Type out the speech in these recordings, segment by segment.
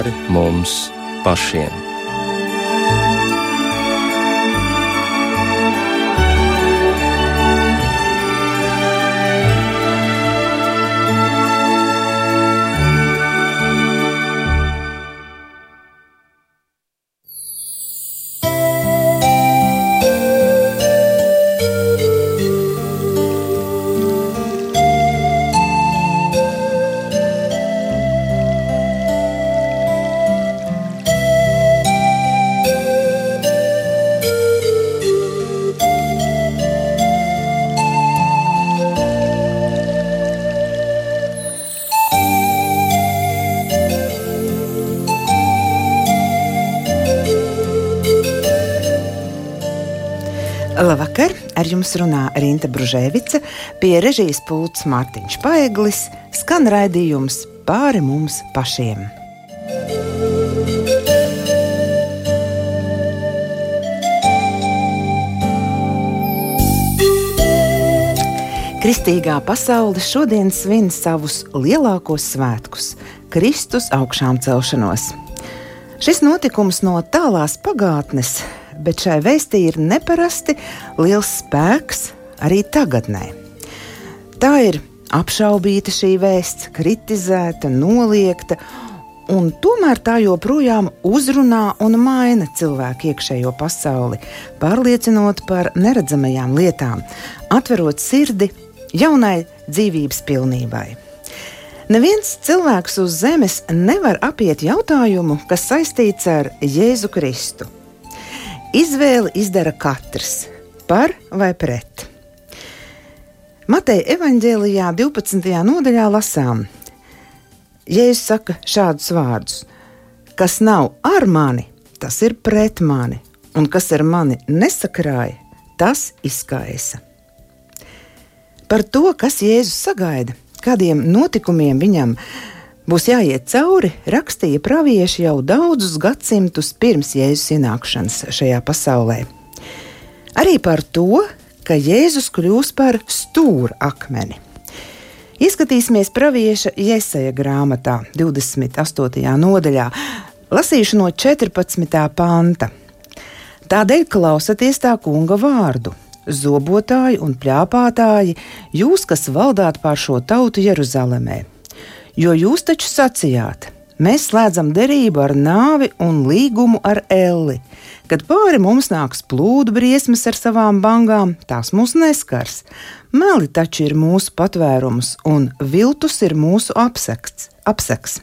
pāri mums pašiem. Jums runā Rīta Brunēvica, pie režijas pults Mārtiņš Paeglis, skan raidījums pāri mums pašiem. Kristīgā pasaule šodien svin savus lielākos svētkus - Kristus augšām celšanos. Šis notikums no tālās pagātnes bet šai vēstī ir neparasti liels spēks arī tagadnē. Tā ir apšaubīta šī vēsts, kritizēta, noliegta, un tomēr tā joprojām uzrunā un maina cilvēku iekšējo pasauli, pārliecinot par neredzamajām lietām, atverot sirdi jaunai dzīvības pilnībai. Neviens cilvēks uz zemes nevar apiet jautājumu, kas saistīts ar Jēzu Kristu. Izvēli izdara katrs par vai pret. Mateja evanģēlijā 12. nodaļā lasām, Jēzus saka šādus vārdus: Kas nav ar mani, tas ir pret mani, un kas ar mani nesakrāja, tas izkaisa. Par to, kas Jēzus sagaida, kādiem notikumiem viņam ir būs jāiet cauri, rakstīja pravieši jau daudzus gadsimtus pirms Jēzus ienākšanas šajā pasaulē. Arī par to, ka Jēzus kļūs par stūra akmeni. Ieskatīsimies pravieša Jēzeja grāmatā, 28. nodaļā, lasīšu no 14. panta. Tādēļ klausieties tā kunga vārdu, zobotāji un plāpātāji, jūs, kas valdāt pār šo tautu Jeruzalemē Jo jūs taču sacījāt, mēs slēdzam derību ar nāvi un līgumu ar elli. Kad pāri mums nāks plūdu briesmas ar savām bangām, tās mūs neskars. Meli taču ir mūsu patvērums, un viltus ir mūsu apseks. apseks.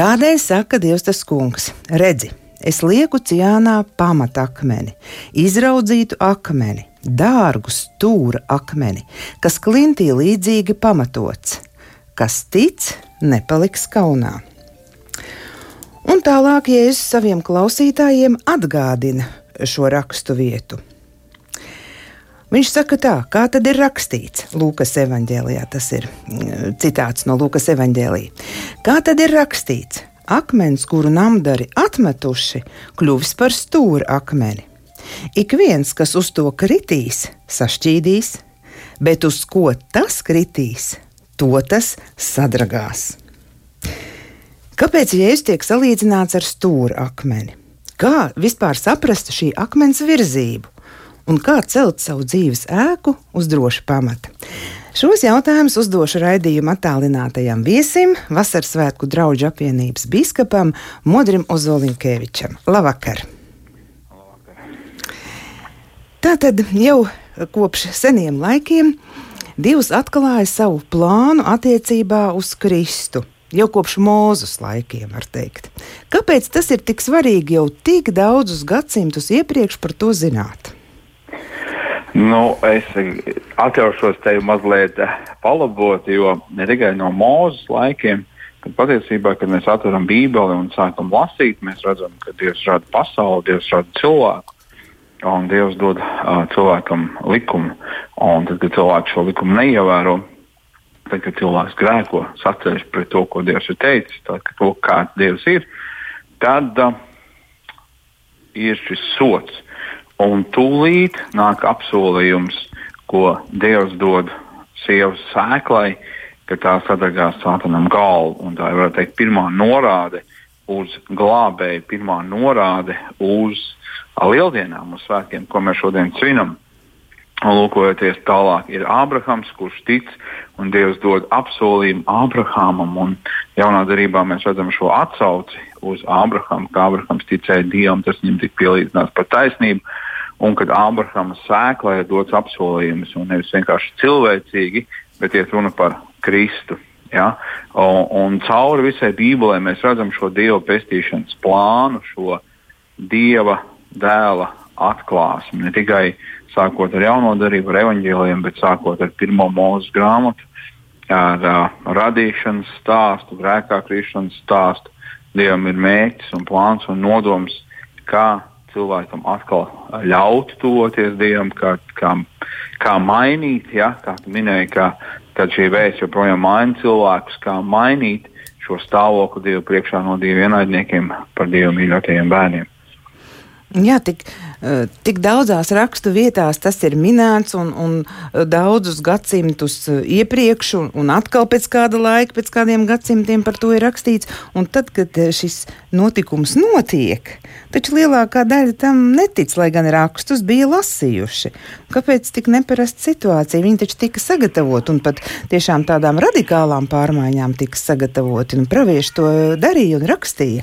Tādēļ saka Dievs tas kungs: redzi, es lieku ciānā pamatakmeni, izraudzītu akmeni, dārgu stūra akmeni, kas klintī līdzīgi pamatots kas tic, nepaliks kaunā. Un tālāk Jēzus saviem klausītājiem atgādina šo rakstu vietu. Viņš saka, tā, kā tad ir rakstīts Lūkas evanģēlijā. Tas ir mm, citāts no Lūkas evanģēlīja. Kā tad ir rakstīts? Akmens, kuru namdari atmetuši, kļuvis par stūra akmeni. Ik viens, kas uz to kritīs, sašķīdīs, bet uz ko tas kritīs, to tas sadragās. Kāpēc jēzus tiek salīdzināts ar stūra akmeni? Kā vispār saprast šī akmens virzību un kā celt savu dzīves ēku uz droša pamata? Šos jautājumus uzdošu raidījuma attālinātajam viesim, Vasaras svētku draugu apvienības biskupam Modrim Ozolinkēvičam. Labvakar! Labvakar! Tātad jau kopš seniem laikiem Dievs atklāja savu plānu attiecībā uz Kristu. Jau kopš mūzes laikiem, var teikt. Kāpēc tas ir tik svarīgi jau tik daudzus gadsimtus iepriekš par to zināt? Nu, es atļaušos te mazliet palabot, jo ne tikai no mūzes laikiem, kad patiesībā, kad mēs atveram Bībeli un sākam lasīt, mēs redzam, ka Dievs rada pasauli, Dievs rada cilvēku un Dievs dod uh, cilvēkam likumu. Un tad, kad cilvēks šo likumu neievēro, tad, kad cilvēks grēko, sacēs pret to, ko Dievs ir teicis, tad, to, kāds Dievs ir, tad uh, ir šis sots. Un tūlīt nāk apsolījums, ko Dievs dod sievas sēklai, ka tā sadegās sātanam galvu. Un tā ir teikt, pirmā norāde, uz glābēju pirmā norāde uz lieldienām, uz svētkiem, ko mēs šodien svinam. Un lūkojoties tālāk, ir Ābrahams, kurš tic, un Dievs dod apsolījumu Ābrahamam. Un jaunā darbā mēs redzam šo atsauci uz Ābrahamu, kā Ābrahams ticēja Dievam, tas viņam tika pielīdzināts par taisnību. Un kad Ābrahama sēklā ir dots apsolījums, un nevis vienkārši cilvēcīgi, bet iet runa par Kristu. Ja? Un, un cauri visai Bībelē mēs redzam šo Dieva pestīšanas plānu, šo Dieva dēla atklāsmi. Ne tikai sākot ar jauno darību, ar evaņģēliem, bet sākot ar pirmo mūža grāmatu, ar uh, radīšanas stāstu, grēkā krišanas stāstu. Dievam ir mērķis un plāns un nodoms, kā cilvēkam atkal ļaut tuvoties Dievam, kā, kā, kā mainīt, ja, kā tu minēji, ka, kad šī vēsts joprojām maina cilvēkus, kā mainīt šo stāvokli Dievu priekšā no Dieva ienaidniekiem par Dievu mīļotajiem bērniem. Jā, tik, eh, tik daudzās rakstu vietās tas ir minēts, un, un eh, daudzus gadsimtus eh, iepriekš, un, un atkal pēc kāda laika, pēc kādiem gadsimtiem par to ir rakstīts. Un tad, kad šis notikums notiek, taču lielākā daļa tam netic, lai gan rakstus bija lasījuši. Kāpēc tik neparasta situācija? Viņi taču tika sagatavoti, un pat tiešām tādām radikālām pārmaiņām tika sagatavoti, un pravieši to darīja un rakstīja.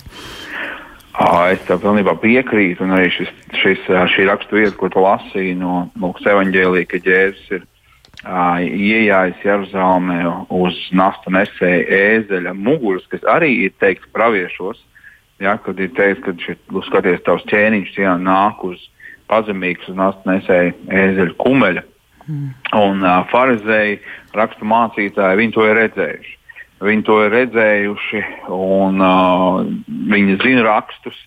Es tev pilnībā piekrītu, un arī šis, šis, šī raksturvieta, ko tu lasīji no Lūkas evanģēlīja, ka Jēzus ir uh, ienācis Jeruzalemē uz nastu nesēju ēzeļa muguras, kas arī ir teikts praviešos. Ja, kad ir teikts, ka šit, skaties, tavs ķēniņš jā, nāk uz pazemīgas uz nastu nesēju ēzeļa kumeļa. Mm. Un uh, farizēji, rakstu mācītāji, viņi to ir redzējuši. Viņi to ir redzējuši, un uh, viņi zina rakstus.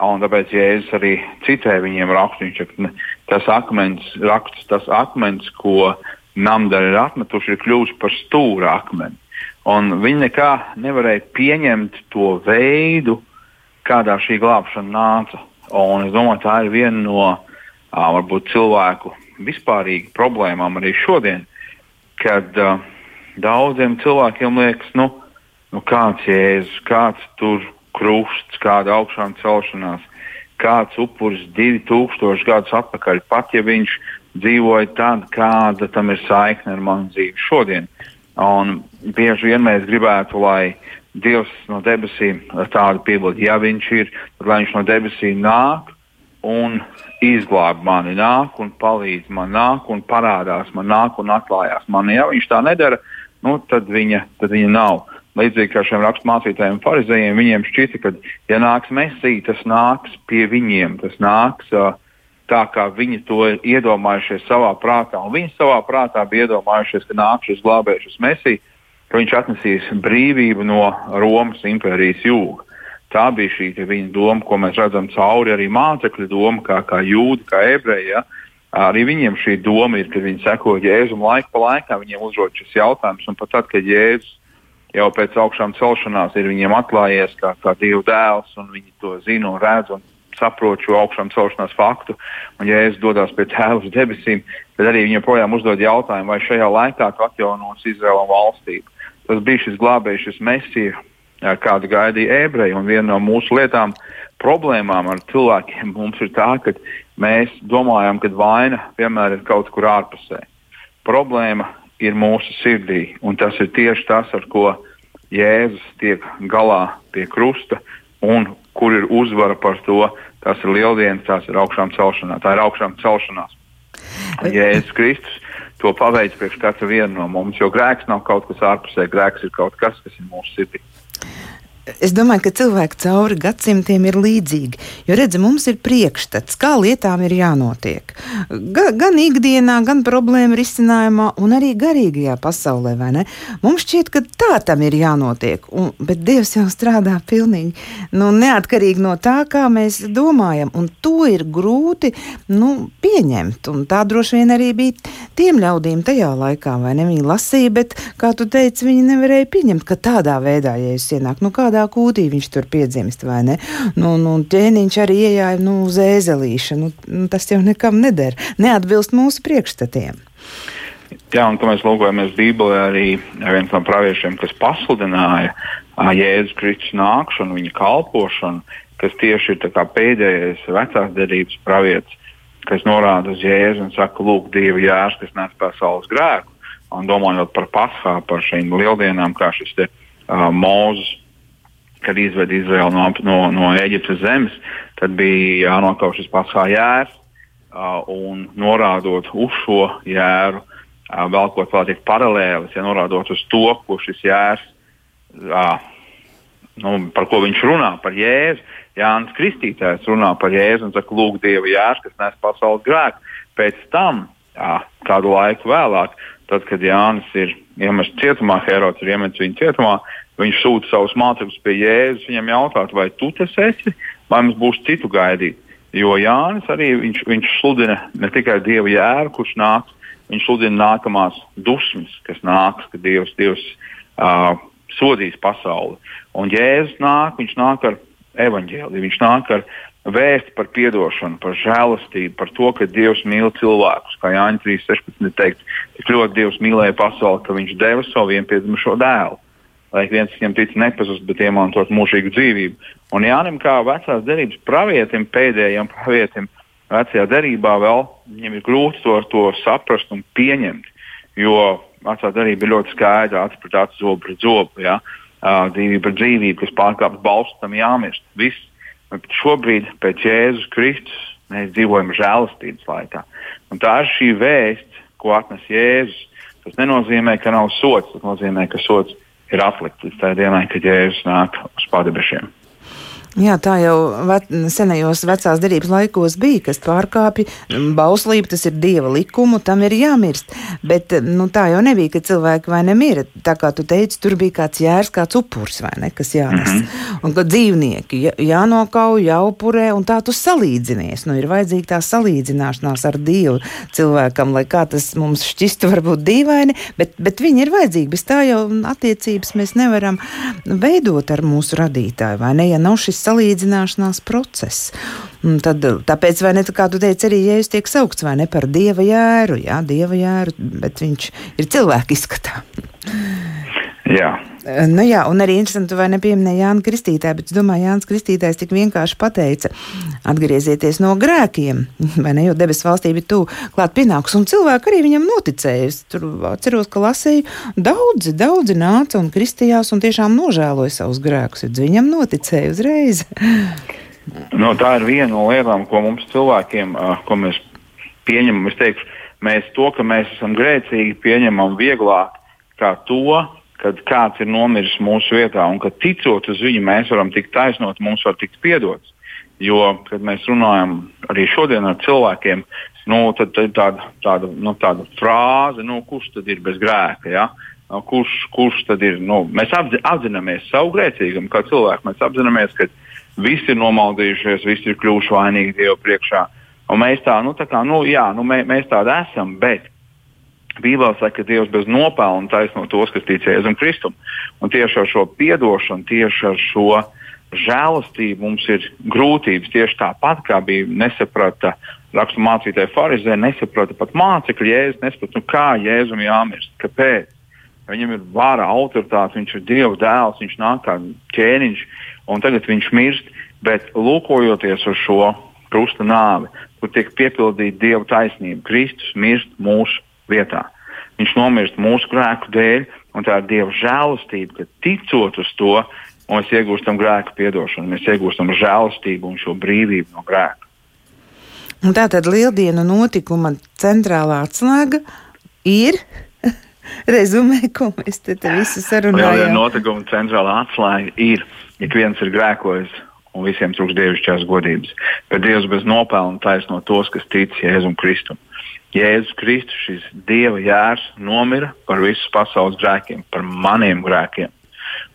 Un tāpēc Jēzus arī citēja viņiem rakstu. Viņš saka, tas akmens, raksts, tas akmens, ko namdari ir atmetuši, ir kļuvis par stūra akmeni. Un viņi nekā nevarēja pieņemt to veidu, kādā šī glābšana nāca. Un es domāju, tā ir viena no varbūt cilvēku vispārīgu problēmām arī šodien, kad uh, daudziem cilvēkiem liekas, nu, nu kāds jēzus, kāds tur krusts, kāda augšām celšanās, kāds upuris 2000 gadus atpakaļ, pat ja viņš dzīvoja tad, kāda tam ir saikne ar manu dzīvi šodien. Un bieži vien mēs gribētu, lai Dievs no debesīm tādu piebildu, ja viņš ir, tad lai viņš no debesīm nāk un izglāb mani, nāk un palīdz man, nāk un parādās man, nāk un atklājās man. Ja viņš tā nedara, nu, tad, viņa, tad viņa nav. Līdzīgi kā šiem raksturmācītājiem farizējiem, viņiem šķita, ka, ja nāks mesija, tas nāks pie viņiem, tas nāks uh, tā, kā viņi to ir iedomājušies savā prātā. Un viņi savā prātā bija iedomājušies, ka nāks šis glābējs, šis mesija, ka viņš atnesīs brīvību no Romas impērijas jūga. Tā bija šī viņa doma, ko mēs redzam cauri arī mācekļu doma, kā, kā jūda, kā ebreja. Ja? Arī viņiem šī doma ir, kad viņi seko Jēzum laiku pa laikam, viņiem uzdod šis jautājums. Un pat tad, kad Jēzus jau pēc augšām celšanās ir viņiem atklājies kā, kā Dieva dēls, un viņi to zina un redz un saprot šo augšām celšanās faktu, un Jēzus dodas pie tēva uz debesīm, tad arī viņi joprojām uzdod jautājumu, vai šajā laikā atjaunos Izraēla valstību. Tas bija šis glābējs, šis mesija, kādu gaidīja ebreji, viena no mūsu lietām, problēmām ar cilvēkiem mums ir tā, ka mēs domājam, ka vaina vienmēr ir kaut kur ārpusē. Problēma ir mūsu sirdī, un tas ir tieši tas, ar ko Jēzus tiek galā pie krusta, un kur ir uzvara par to. Tas ir lieldienas, tās ir augšām celšanās. Tā ir augšām celšanās. Jēzus Kristus to paveic priekš katra viena no mums, jo grēks nav kaut kas ārpusē, grēks ir kaut kas, kas ir mūsu sirdī. Es domāju, ka cilvēki cauri gadsimtiem ir līdzīgi. Jo, redziet, mums ir priekšstats, kā lietām ir jānotiek. Ga, gan ikdienā, gan problēmu risinājumā, un arī garīgajā pasaulē. Mums šķiet, ka tā tam ir jānotiek. Un, bet Dievs jau strādā pilnīgi nu, neatkarīgi no tā, kā mēs domājam. Un to ir grūti nu, pieņemt. Un tā droši vien arī bija tiem ļaudīm tajā laikā. Viņi lasīja, bet, kā tu teici, viņi nevarēja pieņemt, ka tādā veidā, ja es ienāku, nu, kādā kūtī viņš tur piedzimst, vai ne? Nu, nu, ķēniņš arī iejāja nu, uz ēzelīša. Nu, nu, tas jau nekam neder. Neatbilst mūsu priekšstatiem. Jā, un, kad mēs lūkojamies Bībelē, arī viens no praviešiem, kas pasludināja Jēzus Kristus nākšanu, viņa kalpošanu, kas tieši ir pēdējais vecās derības pravietis, kas norāda uz Jēzu un saka, lūk, Dieva jērs, kas nes pasaules grēku. Un domājot par Paskā, par šīm lieldienām, kā šis te, uh, Mūzes, kad izved Izraelu no, no, no Eģiptes zemes, tad bija jānokauj šis Paskā jērs. Uh, un norādot uz šo jēru, uh, velkot vēl tik paralēlis, ja norādot uz to, ko šis jērs, uh, nu, par ko viņš runā, par Jēzu, Jānis Kristītājs runā par Jēzu un saka, lūk, Dieva jērs, kas nes pasaules grēku. Pēc tam, jā, kādu laiku vēlāk, tad, kad Jānis ir iemests cietumā, Herods ir iemests viņa cietumā, viņš sūta savus mācekļus pie Jēzus, viņam jautāt, vai tu tas esi, vai mums būs citu gaidīt. Jo Jānis arī viņš, viņš sludina ne tikai Dieva jēru, kurš nāks, viņš sludina nākamās dusmas, kas nāks, kad Dievs, Dievs uh, sodīs pasauli. Un Jēzus nāk, viņš nāk ar evaņģēliju. Viņš nāk ar vēstu par atdošanu, par žēlastību, par to, ka Dievs mīl cilvēkus. Kā Jānis 3.16 teikt, tik ļoti Dievs mīlēja pasauli, ka viņš deva savu vienpiedzimušo dēlu. Lai viens viņam tic nepazust, bet iemantot mūžīgu dzīvību. Un Jānim kā vecās derības pravietim, pēdējiem pravietim, vecajā derībā vēl viņam ir grūti to, to saprast un pieņemt. Jo vecā derība ir ļoti skaidra, acis pret aci, zobu pret zobu. Ja? Uh, dzīvība par dzīvību, kas pārkāpj balstu, tam jāmirst. Viss. Bet šobrīd, pēc Jēzus Kristus, mēs dzīvojam žēlastības laikā. Un tā ir šī vēsts, ko atnes Jēzus. Tas nenozīmē, ka nav sots, tas nozīmē, ka sots ir atlikts līdz tai dienai, kad Jēzus nāk uz padebešiem. Jā, tā jau ve senajos vecās derības laikos bija, kas pārkāpja bauslību, tas ir dieva likumu, tam ir jāmirst. Bet nu, tā jau nebija, ka cilvēki vai nemira. Tā kā tu teici, tur bija kāds jērs, kāds upurs vai ne, kas jānes. Mm -hmm. Un ka dzīvnieki jānokauj, jāupurē, un tā tu salīdzinies. Nu, ir vajadzīga tā salīdzināšanās ar Dievu cilvēkam, lai kā tas mums šķistu varbūt dīvaini, bet, bet viņi ir vajadzīgi. Bez tā jau attiecības mēs nevaram veidot ar mūsu radītāju, vai ne? Ja nav šis salīdzināšanās process. Un tad, tāpēc, vai ne, tā kā tu teici, arī Jēzus tiek saukts vai ne par dieva jēru, jā, dieva jēru, bet viņš ir cilvēka izskatā. Jā. Nu jā, un arī interesanti, vai nepieminēja Jānis Kristītājs, bet es domāju, Jānis Kristītājs tik vienkārši pateica, atgriezieties no grēkiem, vai ne, jo debesu valstība ir tuvu klāt pienāks, un cilvēki arī viņam noticēja. Es tur atceros, ka lasīju, daudzi, daudzi nāca un kristījās un tiešām nožēloja savus grēkus, jo viņam noticēja uzreiz. No, tā ir viena no lietām, ko mums cilvēkiem, ko mēs pieņemam. Es teikšu, mēs to, ka mēs esam grēcīgi, pieņemam vieglāk kā to, kad kāds ir nomiris mūsu vietā, un ka ticot uz viņu, mēs varam tikt taisnot, mums var tikt piedots. Jo, kad mēs runājam arī šodien ar cilvēkiem, nu, tad ir tāda, tāda, nu, tāda frāze, nu, kurš tad ir bez grēka. Ja? Nu, kurš, kurš tad ir? Nu, mēs apzināmies savu grēcīgumu kā cilvēki. Mēs apzināmies, ka visi ir nomaldījušies, visi ir kļuvuši vainīgi Dievu priekšā. Un mēs tā, nu, tā kā, nu, jā, nu, mē, mēs tādi esam, bet Bībelē saka, ka Dievs bez nopelna taisno tos, kas tic Jēzum Kristum. Un tieši ar šo piedošanu, tieši ar šo žēlastību mums ir grūtības. Tieši tāpat kā bija nesaprata rakstu mācītāja Pharizē, nesaprata pat mācekļi Jēzus, nesaprata, nu, kā Jēzum jāmirst, kāpēc. Viņam ir vara, autoritāte, viņš ir Dieva dēls, viņš nāk kā ķēniņš, un tagad viņš mirst. Bet lūkojoties uz šo krusta nāvi, kur tiek piepildīta Dieva taisnība, Kristus mirst mūsu vietā. Viņš nomirst mūsu grēku dēļ, un tā ir Dieva žēlastība, ka ticot uz to, mēs iegūstam grēku piedošanu, mēs iegūstam žēlastību un šo brīvību no grēka. Un tā tad lieldienu notikuma centrālā atslēga ir rezumē, ko mēs te, te visu sarunājam. Lieldienu notikuma centrālā atslēga ir, ja viens ir grēkojis un visiem trūks dievišķās godības, bet Dievs bez nopelna taisno tos, kas tic Jēzum Kristum. Jēzus Kristus, šis Dieva jērs, nomira par visu pasaules grēkiem, par maniem grēkiem.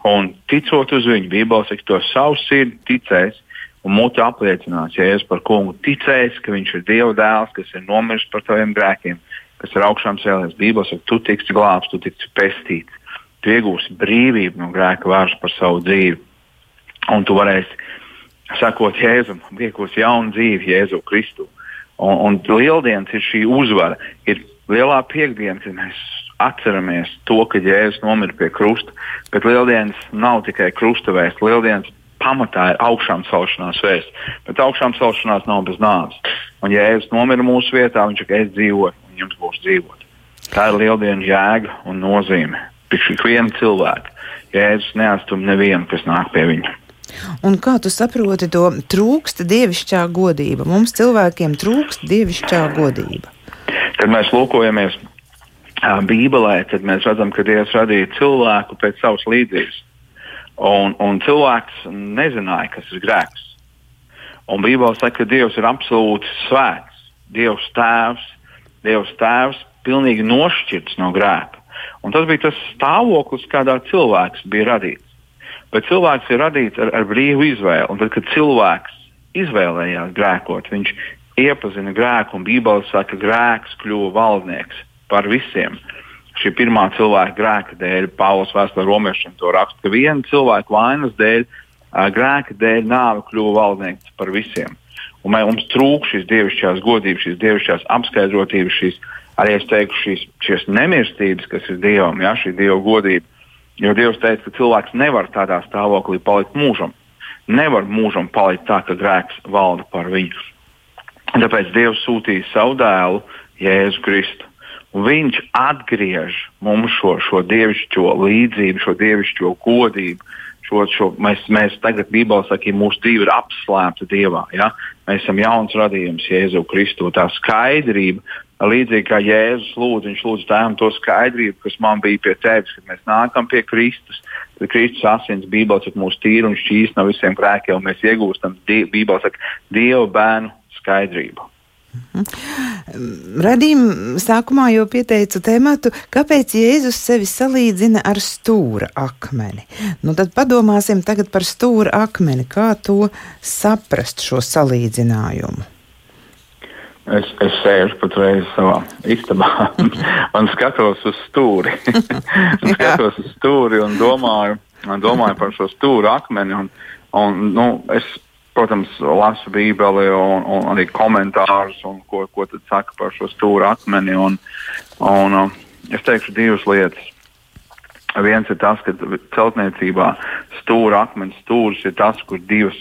Un ticot uz viņu, Bībelē saka, to savu sirdi ticēs un muti apliecinās, Jēzus par kungu ticēs, ka viņš ir Dieva dēls, kas ir nomiris par taviem grēkiem, kas ir augšām cēlies. Bībelē saka, tu tiksi glābts, tu tiksi pestīts, tu iegūsi brīvību no grēka vārds par savu dzīvi. Un tu varēsi sakot Jēzum, iegūsi jaunu dzīvi Jēzu Kristu. Un, un lieldienas ir šī uzvara, ir lielā piekdiena, kad mēs atceramies to, ka Jēzus nomira pie krusta, bet lieldienas nav tikai krusta vēsts. Lieldienas pamatā ir augšām celšanās vēsts, bet augšām celšanās nav bez nāves. Un Jēzus nomira mūsu vietā, viņš saka, es dzīvoju, un jums būs dzīvot. Tā ir lieldienu jēga un nozīme. Priekš ikviena cilvēka. Jēzus neatstum nevienu, kas nāk pie viņa. Un kā tu saproti to trūksta dievišķā godība? Mums cilvēkiem trūkst dievišķā godība. Kad mēs lūkojamies Bībelē, tad mēs redzam, ka Dievs radīja cilvēku pēc savas līdzības. Un, un cilvēks nezināja, kas ir grēks. Un Bībelē saka, ka Dievs ir absolūti svēts. Dievs tēvs, Dievs tēvs pilnīgi nošķirts no grēka. Un tas bija tas stāvoklis, kādā cilvēks bija radīts. Bet cilvēks ir radīts ar, ar brīvu izvēli. Un tad, kad cilvēks izvēlējās grēkot, viņš iepazina grēku, un Bībele saka, ka grēks kļuva valdnieks par visiem. Šī pirmā cilvēka grēka dēļ, Pāvils vēsturē romiešiem to raksta, ka viena cilvēka vainas dēļ, grēka dēļ nāve kļuva valdnieks par visiem. Un mums trūk šīs dievišķās godības, šīs dievišķās apskaidrotības, šīs arī es teiktu šīs, šīs nemirstības, kas ir Dievam, ja, šī Dieva godība. Jo Dievs teica, ka cilvēks nevar tādā stāvoklī palikt mūžam. Nevar mūžam palikt tā, ka grēks valda par viņu. Tāpēc Dievs sūtīja savu dēlu, Jēzu Kristu. Viņš atgriež mums šo, šo dievišķo līdzību, šo dievišķo godību. Šo, šo, mēs, mēs tagad Bībelē sakām, ka mūsu dzīve ir apslēpta Dievā. Ja? Mēs esam jauns radījums Jēzu Kristu. Tā skaidrība, līdzīgi kā Jēzus lūdz, viņš lūdz tēvam to skaidrību, kas man bija pie tevis, kad mēs nākam pie Kristus. Tad Kristus asins Bībelē saka, mūsu tīra un šķīs no visiem grēkiem, un mēs iegūstam Bībelē saka, Dieva bērnu skaidrību. Mhm. Radījuma sākumā jau pieteicu tēmatu, kāpēc Jēzus sevi salīdzina ar stūra akmeni. Nu, tad padomāsim tagad par stūra akmeni. Kā to saprast šo salīdzinājumu? Es, es sēžu patreiz savā istabā un skatos uz stūri. skatos uz stūri un domāju, domāju par šo stūra akmeni. Un, un, nu, es protams, lasu Bībeli un, un arī komentārus, un ko, ko tad saka par šo stūra akmeni. Un, un, uh, es teikšu divas lietas. Viens ir tas, ka celtniecībā stūra akmens stūris ir tas, kur divas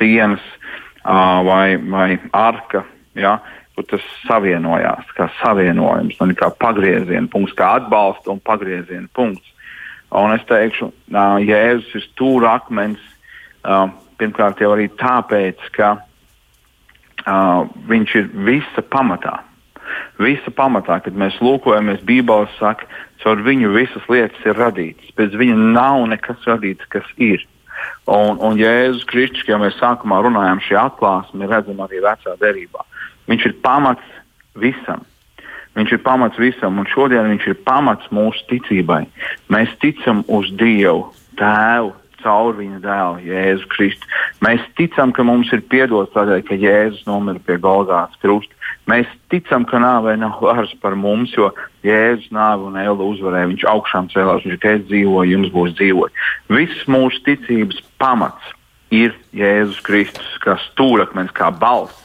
sienas uh, vai, vai arka, ja, kur tas savienojās, kā savienojums, un kā pagrieziena punkts, kā atbalsta un pagrieziena punkts. Un es teikšu, uh, Jēzus ir stūra akmens. Uh, Pirmkārt, jau arī tāpēc, ka viņš ir visa pamatā. Visa pamatā, kad mēs lūkojamies, Bībelē saka, caur viņu visas lietas ir radītas. Pēc viņa nav nekas radīts, kas ir. Un, un Jēzus Kristus, ja mēs sākumā runājām šī atklāsme, redzam arī vecā derībā. Viņš ir pamats visam. Viņš ir pamats visam, un šodien viņš ir pamats mūsu ticībai. Mēs ticam uz Dievu, Tēvu, caur viņa dēlu, Jēzu Kristu. Mēs ticam, ka mums ir piedots tādēļ, ka Jēzus nomira pie Golgātas krusta. Mēs ticam, ka nāvē nav varas par mums, jo Jēzus nāvi un Ēlu uzvarēja. Viņš augšām cēlās, viņš teica, dzīvoja, jums būs dzīvot. Viss mūsu ticības pamats ir Jēzus Kristus, kā stūrakmens, kā balss,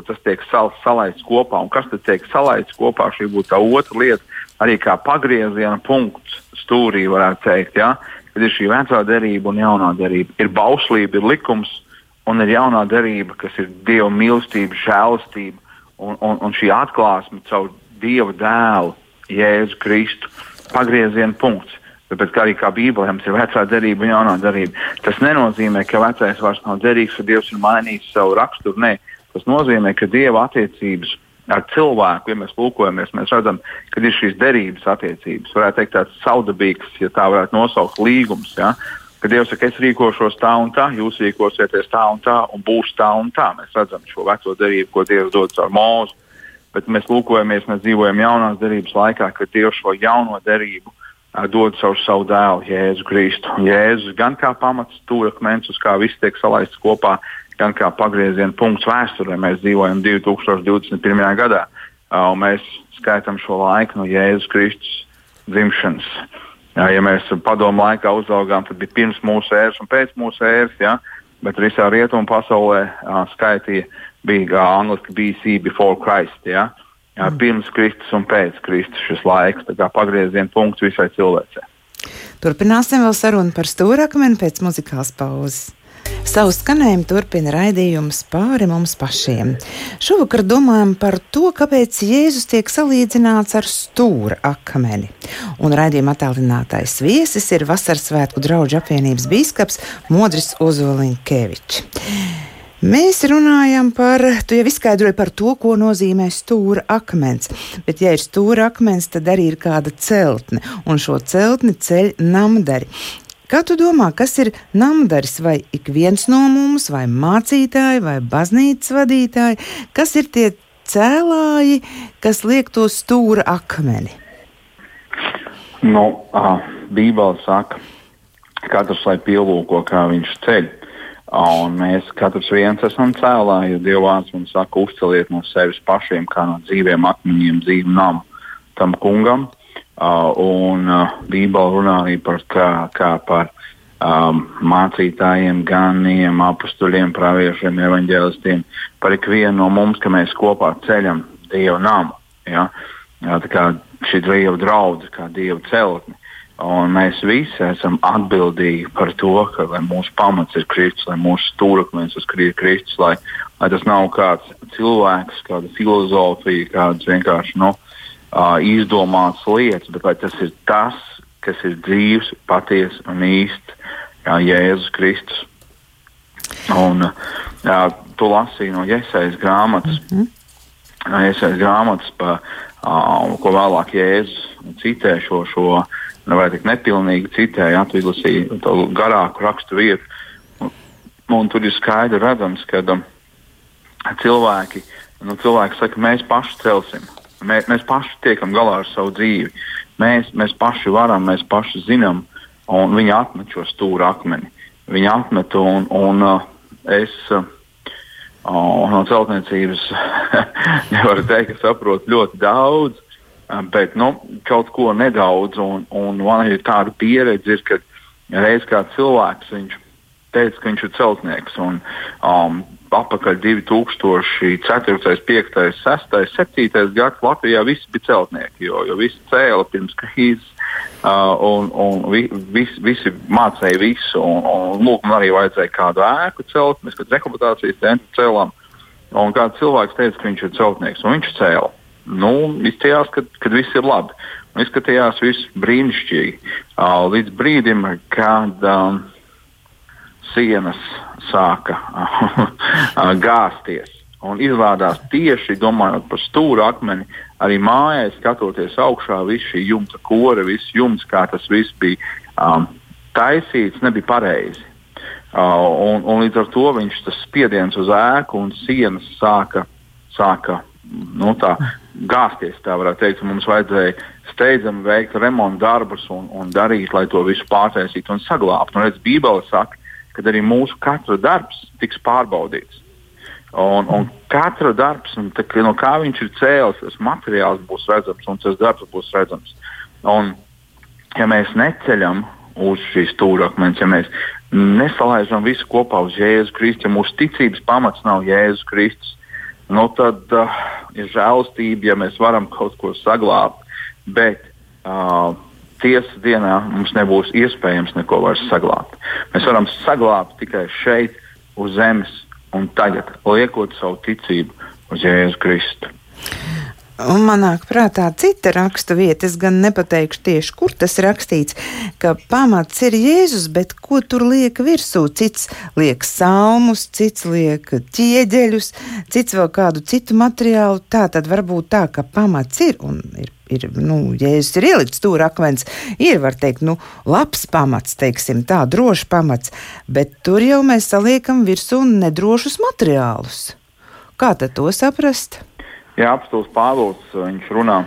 kur tas tiek sal salaists kopā. Un kas tad tiek salaists kopā? Šī būtu tā otra lieta, arī kā pagrieziena punkts stūrī, varētu teikt. Ja? kad ir šī vecā derība un jaunā derība. Ir bauslība, ir likums un ir jaunā derība, kas ir Dieva mīlestība, žēlastība un, un, un šī atklāsme caur Dieva dēlu, Jēzu Kristu. Pagrieziena punkts. Tāpēc arī kā Bībelē mums ir vecā derība un jaunā derība. Tas nenozīmē, ka vecais vairs nav derīgs, ka Dievs ir mainījis savu raksturu. Nē, tas nozīmē, ka Dieva attiecības ar cilvēku, ja mēs lūkojamies, mēs redzam, ka ir šīs derības attiecības. Varētu teikt, tāds saudabīgs, ja tā varētu nosaukt, līgums. Ja? Kad Dievs saka, es rīkošos tā un tā, jūs rīkosieties tā un tā, un būs tā un tā. Mēs redzam šo veco derību, ko Dievs dod caur mūzu. Bet mēs lūkojamies, mēs dzīvojam jaunās derības laikā, kad Dievs šo jauno derību dod caur savu dēlu, Jēzu Kristu. Jēzus gan kā pamats, stūrakmens, uz kā viss tiek salaists kopā, gan kā pagrieziena punkts vēsturē. Mēs dzīvojam 2021. gadā, un mēs skaitām šo laiku no Jēzus Kristus dzimšanas. Ja mēs padomu laikā uzaugām, tad bija pirms mūsu ēras un pēc mūsu ēras, ja? bet visā rietumu pasaulē skaitīja bija angliski BC before Christ. Ja? Jā, pirms Kristus un pēc Kristus šis laiks, tā kā pagrieziena punkts visai cilvēcei. Turpināsim vēl sarunu par stūrakmeni pēc muzikālas pauzes. Savu skanējumu turpina raidījums pāri mums pašiem. Šovakar domājam par to, kāpēc Jēzus tiek salīdzināts ar stūra akmeni. Un raidījuma attālinātais viesis ir Vasaras svētku draugu apvienības bīskaps Modris Ozoliņkevičs. Mēs runājam par, tu jau izskaidroji par to, ko nozīmē stūra akmens. Bet, ja ir stūra akmens, tad arī ir kāda celtne, un šo celtni ceļ namdari. Kā tu domā, kas ir namdaris, vai ik viens no mums, vai mācītāji, vai baznīcas vadītāji, kas ir tie cēlāji, kas liek to stūra akmeni? Nu, uh, Bībele saka, katrs lai pielūko, kā viņš ceļ. Un mēs katrs viens esam cēlāji, jo Dievs mums saka, uzceliet no sevis pašiem, kā no dzīviem akmeņiem, dzīvu namu tam kungam. Uh, un uh, Bībeli runā arī par kā, kā par um, mācītājiem, ganiem, apstuļiem, praviešiem, evaņģēlistiem, par ikvienu no mums, ka mēs kopā ceļam Dieva namu. Ja? Ja, tā kā šī Dieva draudzene, kā Dieva celtne. Un mēs visi esam atbildīgi par to, ka mūsu pamats ir Kristus, lai mūsu stūrakmenis ir Kristus, lai, lai tas nav kāds cilvēks, kāda filozofija, kādas vienkārši nu, izdomātas lietas, bet lai tas ir tas, kas ir dzīves, patiesa un īsts, kā Jēzus Kristus. Un, jā, tu lasīji no Iesaijas grāmatas, mm -hmm. Iesaijas grāmatas pa, uh, ko vēlāk Jēzus citē šo. šo vai tik nepilnīgi citēja, atvilsīja to garāku rakstu vietu. Un, un tur ir skaidri redzams, ka um, cilvēki, nu, cilvēki saka, mēs paši celsim. Mēs, mēs paši tiekam galā ar savu dzīvi. Mēs, mēs paši varam, mēs paši zinām, un viņi atmet šo stūra akmeni. Viņi atmet, un, un uh, es uh, no celtniecības nevaru teikt, ka saprotu ļoti daudz. Bet nu, kaut ko nedaudz, un, un man ir tāda pieredze, ir, ka reiz kā cilvēks viņš teica, ka viņš ir celtnieks. Un, um, apakaļ 2004, 5, 6, 7 gads Latvijā visi bija celtnieki, jo, jo visi cēla pirms krīzes. Uh, un un vi, vis, visi mācīja visu. Un, un, lūk, man arī vajadzēja kādu ēku celt. Mēs kad rehabilitācijas centru cēlām. Un kāds cilvēks teica, ka viņš ir celtnieks, un viņš cēla nu, izskatījās, ka, ka viss ir labi. Un izskatījās viss brīnišķīgi. Uh, līdz brīdim, kad um, sienas sāka gāzties. Un izrādās tieši domājot par stūra akmeni, arī mājā skatoties augšā, viss šī jumta kora, viss jumts, kā tas viss bija um, taisīts, nebija pareizi. Uh, un, un līdz ar to viņš tas spiediens uz ēku un sienas sāka, sāka nu, tā, gāzties, tā varētu teikt. Mums vajadzēja steidzami veikt remontu darbus un, un darīt, lai to visu pārtaisītu un saglabātu. Un redz, Bībele saka, ka arī mūsu katra darbs tiks pārbaudīts. Un, un katra darbs, un tā, no kā viņš ir cēlis, tas materiāls būs redzams un tas darbs būs redzams. Un, ja mēs neceļam uz šīs stūrakmeņa, ja mēs nesalaižam visu kopā uz Jēzus Kristus, ja mūsu ticības pamats nav Jēzus Kristus, nu, tad uh, ir žēlastība, ja mēs varam kaut ko saglabāt. Bet uh, tiesas dienā mums nebūs iespējams neko vairs saglabāt. Mēs varam saglabāt tikai šeit, uz zemes, un tagad, liekot savu ticību uz Jēzu Kristu. Un man nāk prātā cita raksta vieta, es gan nepateikšu tieši, kur tas rakstīts, ka pamats ir Jēzus, bet ko tur liek virsū? Cits liek salmus, cits liek ķieģeļus, cits vēl kādu citu materiālu. Tā tad varbūt tā, ka pamats ir un ir. Ir, nu, Jēzus ir ielicis stūra akmens, ir, var teikt, nu, labs pamats, teiksim, tā, drošs pamats, bet tur jau mēs saliekam virsū nedrošus materiālus. Kā tad to saprast? Jā, apstults Pāvils, viņš runā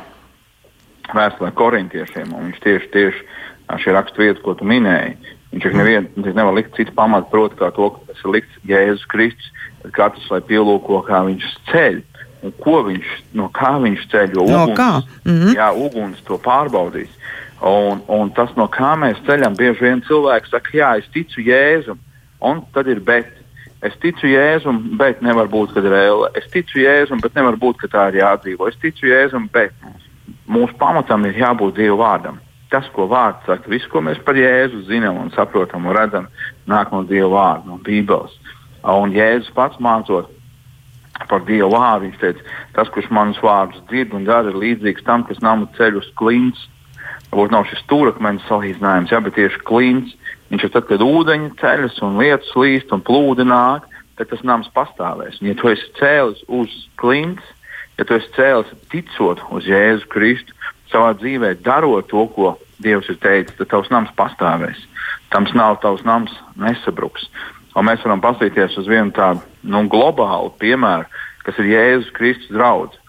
vēstulē korintiešiem, un viņš tieši, tieši šī rakstu vieta, ko tu minēji, viņš nevien, nevar likt citu pamatu, proti, kā to, ka tas ir likts Jēzus Kristus, bet katrs lai pielūko, kā viņš ceļ. Un ko viņš, no kā viņš ceļ, jo uguns, no mm -hmm. jā, uguns to pārbaudīs. Un, un tas, no kā mēs ceļam, bieži vien cilvēks saka, jā, es ticu Jēzum, un tad ir bet. Es ticu Jēzum, bet nevar būt, ka ir ēle. Es ticu Jēzum, bet nevar būt, ka tā ir jādzīvo. Es ticu Jēzum, bet mūsu pamatam ir jābūt Dieva vārdam. Tas, ko vārds saka, viss, ko mēs par Jēzu zinām un saprotam un redzam, nāk no Dieva vārda, no Bībeles. Un Jēzus pats mācot par Dieva vārdu, viņš teica, tas, kurš manus vārdus dzird un dara, ir līdzīgs tam, kas namu ceļ uz klints. Varbūt nav šis stūrakmeņa salīdzinājums, ja, bet tieši klints. Viņš ir tad, kad ūdeņi ceļas un lietus līst un plūdi nāk, tad tas nams pastāvēs. Un, ja tu esi cēlis uz klints, ja tu esi cēlis ticot uz Jēzu Kristu, savā dzīvē darot to, ko Dievs ir teicis, tad tavs nams pastāvēs. Tams nav tavs nams nesabruks. Un mēs varam paskatīties uz vienu tādu nu, globālu piemēru, kas ir Jēzus Kristus draugs.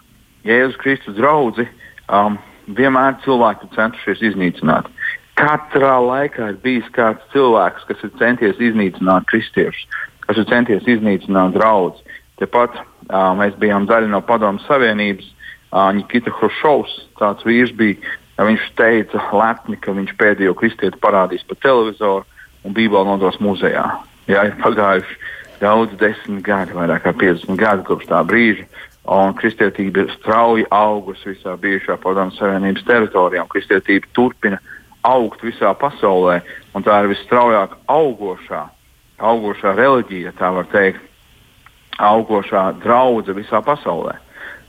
Jēzus Kristus draugi um, vienmēr cilvēki centušies iznīcināt. Katrā laikā ir bijis kāds cilvēks, kas ir centies iznīcināt kristiešus, kas ir centies iznīcināt draugus. Tepat uh, mēs bijām daļa no Padomu Savienības. Uh, Nikita Hrušovs, tāds vīrs bija, viņš teica lepni, ka viņš pēdējo kristieti parādīs pa televizoru un Bībeli nodos muzejā. Jā, ir pagājuši daudz desmit gadi, vairāk kā 50 gadi kopš tā brīža. Un kristietība ir strauji augusi visā bijušā padomu savienības teritorijā, un kristietība turpina augt visā pasaulē. Tā ir visstraujāk augošā, augošā reliģija, tā var teikt, augošā draudzene visā pasaulē.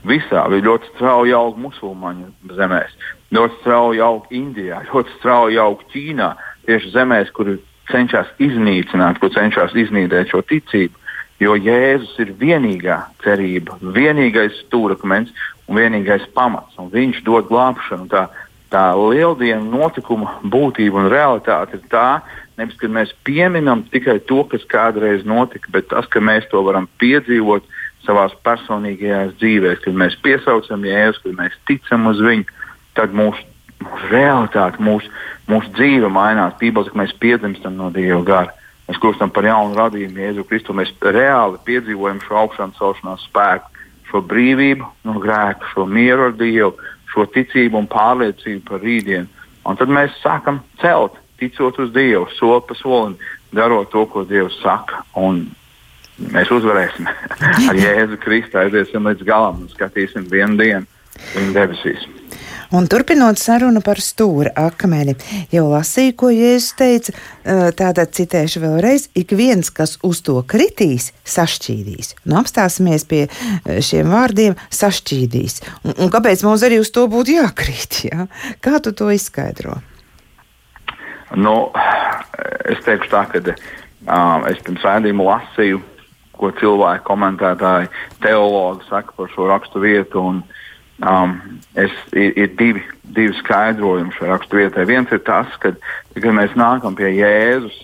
Visā ļoti strauji aug musulmaņu zemēs, ļoti strauji aug Indijā, ļoti strauji aug Ķīnā, tieši zemēs, kur ir cenšas iznīcināt, ko cenšas iznīdēt šo ticību. Jo Jēzus ir vienīgā cerība, vienīgais stūrakmens un vienīgais pamats. Un viņš dod glābšanu. Tā, tā lieldienu notikuma būtība un realitāte ir tā, nevis, ka mēs pieminam tikai to, kas kādreiz notika, bet tas, ka mēs to varam piedzīvot savā personīgajā dzīvē, kad mēs piesaucam Jēzu, kad mēs ticam uz viņu, tad mūsu realitāte, mūsu, mūsu dzīve mainās. Bībelē, ka mēs piedzimstam no Dieva gara. Mēs kļūstam par jaunu radījumu Jēzu Kristu. Mēs reāli piedzīvojam šo augšām celšanās spēku, šo brīvību no grēka, šo mieru ar Dievu, šo ticību un pārliecību par rītdienu. Un tad mēs sākam celt, ticot uz Dievu, soli pa solim, darot to, ko Dievs saka. Un mēs uzvarēsim ar Jēzu Kristu, aiziesim līdz galam un skatīsim vienu dienu viņa debesīs. Un turpinot sarunu par stūra akmeni, jau lasīju, ko Jēzus teica, tātad citēšu vēlreiz, ik viens, kas uz to kritīs, sašķīdīs. Nu, apstāsimies pie šiem vārdiem - sašķīdīs. Un, un kāpēc mums arī uz to būtu jākrīt? Ja? Kā tu to izskaidro? Nu, es teikšu tā, ka um, es pirms rādījuma lasīju, ko cilvēki, komentētāji, teologi saka par šo rakstu vietu. Un, uh, Um, es, ir, ir divi, divi skaidrojumi šai raksturvietai. Viens ir tas, ka, kad mēs nākam pie Jēzus,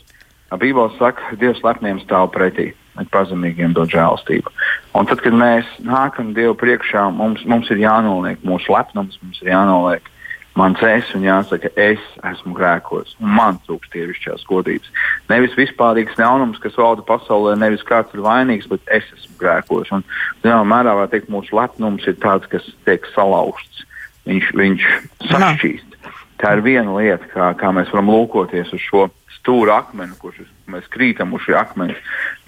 Bībeli saka, ka Dievs lepniem stāv pretī, bet pazemīgiem dod žēlstību. Un tad, kad mēs nākam Dievu priekšā, mums, mums ir jānoliek mūsu lepnums, mums ir jānoliek mans es un jāsaka, es esmu grēkos, un man trūkst dievišķās godības. Nevis vispārīgs ļaunums, kas valda pasaulē, nevis kāds ir vainīgs, bet es esmu grēkos. Un, zināmā mērā, var teikt, mūsu lepnums ir tāds, kas tiek salauzts, viņš, viņš sašķīst. Tā ir viena lieta, kā, kā mēs varam lūkoties uz šo stūra akmeni, kurš mēs krītam uz šī akmeni.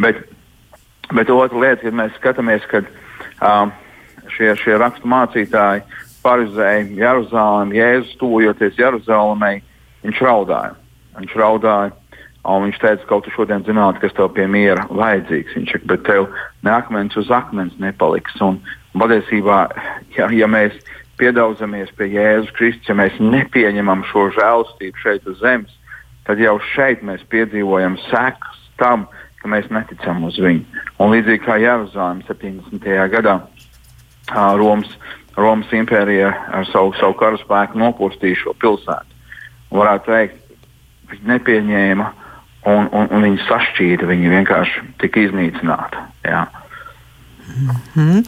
Bet, bet otra lieta, kad mēs skatāmies, kad um, šie, šie rakstu mācītāji parizēja Jeruzalemi, Jēzus tuvojoties Jeruzalemei, viņš raudāja. Viņš raudāja, un viņš teica, ka tu šodien zinātu, kas tev pie miera vajadzīgs. Viņš saka, bet tev ne akmens uz akmens nepaliks. Un patiesībā, ja, ja mēs piedauzamies pie Jēzus Kristus, ja mēs nepieņemam šo žēlastību šeit uz zemes, tad jau šeit mēs piedzīvojam sekas tam, ka mēs neticam uz viņu. Un līdzīgi kā Jeruzalem 70. gadā Romas Romas impērija ar savu, savu karaspēku nopostīja šo pilsētu. Varētu teikt, viņi nepieņēma un, un, un viņi sašķīta, viņi vienkārši tika iznīcināti. Jā. Mm -hmm.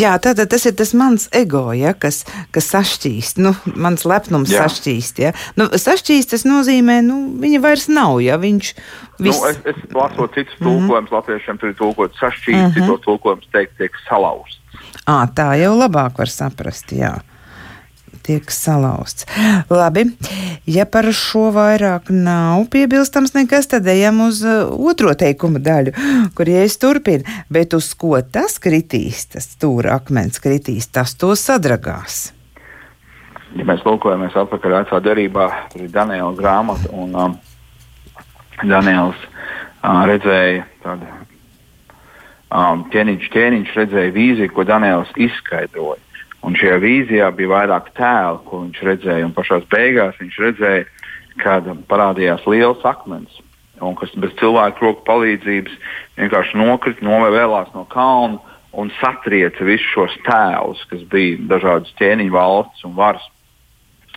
Jā, tātad tas ir tas mans ego, ja, kas, kas sašķīst. Nu, mans lepnums Jā. sašķīst. Ja. Nu, sašķīst tas nozīmē, nu, viņa vairs nav. Ja, viņš vis... nu, es, es lasu citus mm -hmm. tulkojumus, latviešiem tur ir tulkots sašķīst, mm -hmm. citos tulkojumus teikt, tiek salauzts. À, tā jau labāk var saprast. Jā. tiek salauzts. Labi, ja par šo vairāk nav piebilstams nekas, tad ejam uz uh, otro teikuma daļu, kur jēzus turpina. Bet uz ko tas kritīs, tas stūra akmens kritīs, tas to sadragās. Ja mēs lūkojamies atpakaļ vecā derībā, tad ir Daniela grāmata, un um, Daniels uh, redzēja tādu um, ķēniņš, ķēniņš redzēja vīziju, ko Daniels izskaidroja. Un šajā vīzijā bija vairāk tēlu, ko viņš redzēja. Un pašā beigās viņš redzēja, kad parādījās liels akmens, un kas bez cilvēku roku palīdzības vienkārši nokrita, novēlās no kalna un satrieca visus šos tēlus, kas bija dažādas ķēniņu valsts un varas.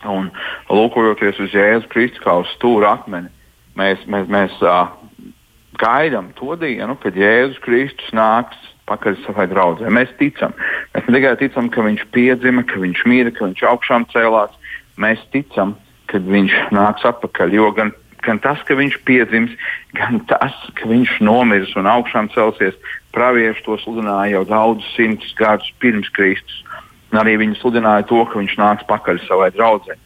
Un lūkojoties uz Jēzus Kristus kā uz stūra akmeni, mēs, mēs, mēs uh, gaidām to dienu, kad Jēzus Kristus nāks pakaļ savai draudzē. Mēs ticam. Mēs ne tikai ticam, ka viņš piedzima, ka viņš mīra, ka viņš augšām cēlās. Mēs ticam, ka viņš nāks atpakaļ. Jo gan, gan tas, ka viņš piedzims, gan tas, ka viņš nomirs un augšām celsies, pravieši to sludināja jau daudzus simtus gadus pirms Kristus. Un arī viņi sludināja to, ka viņš nāks pakaļ savai draudzē.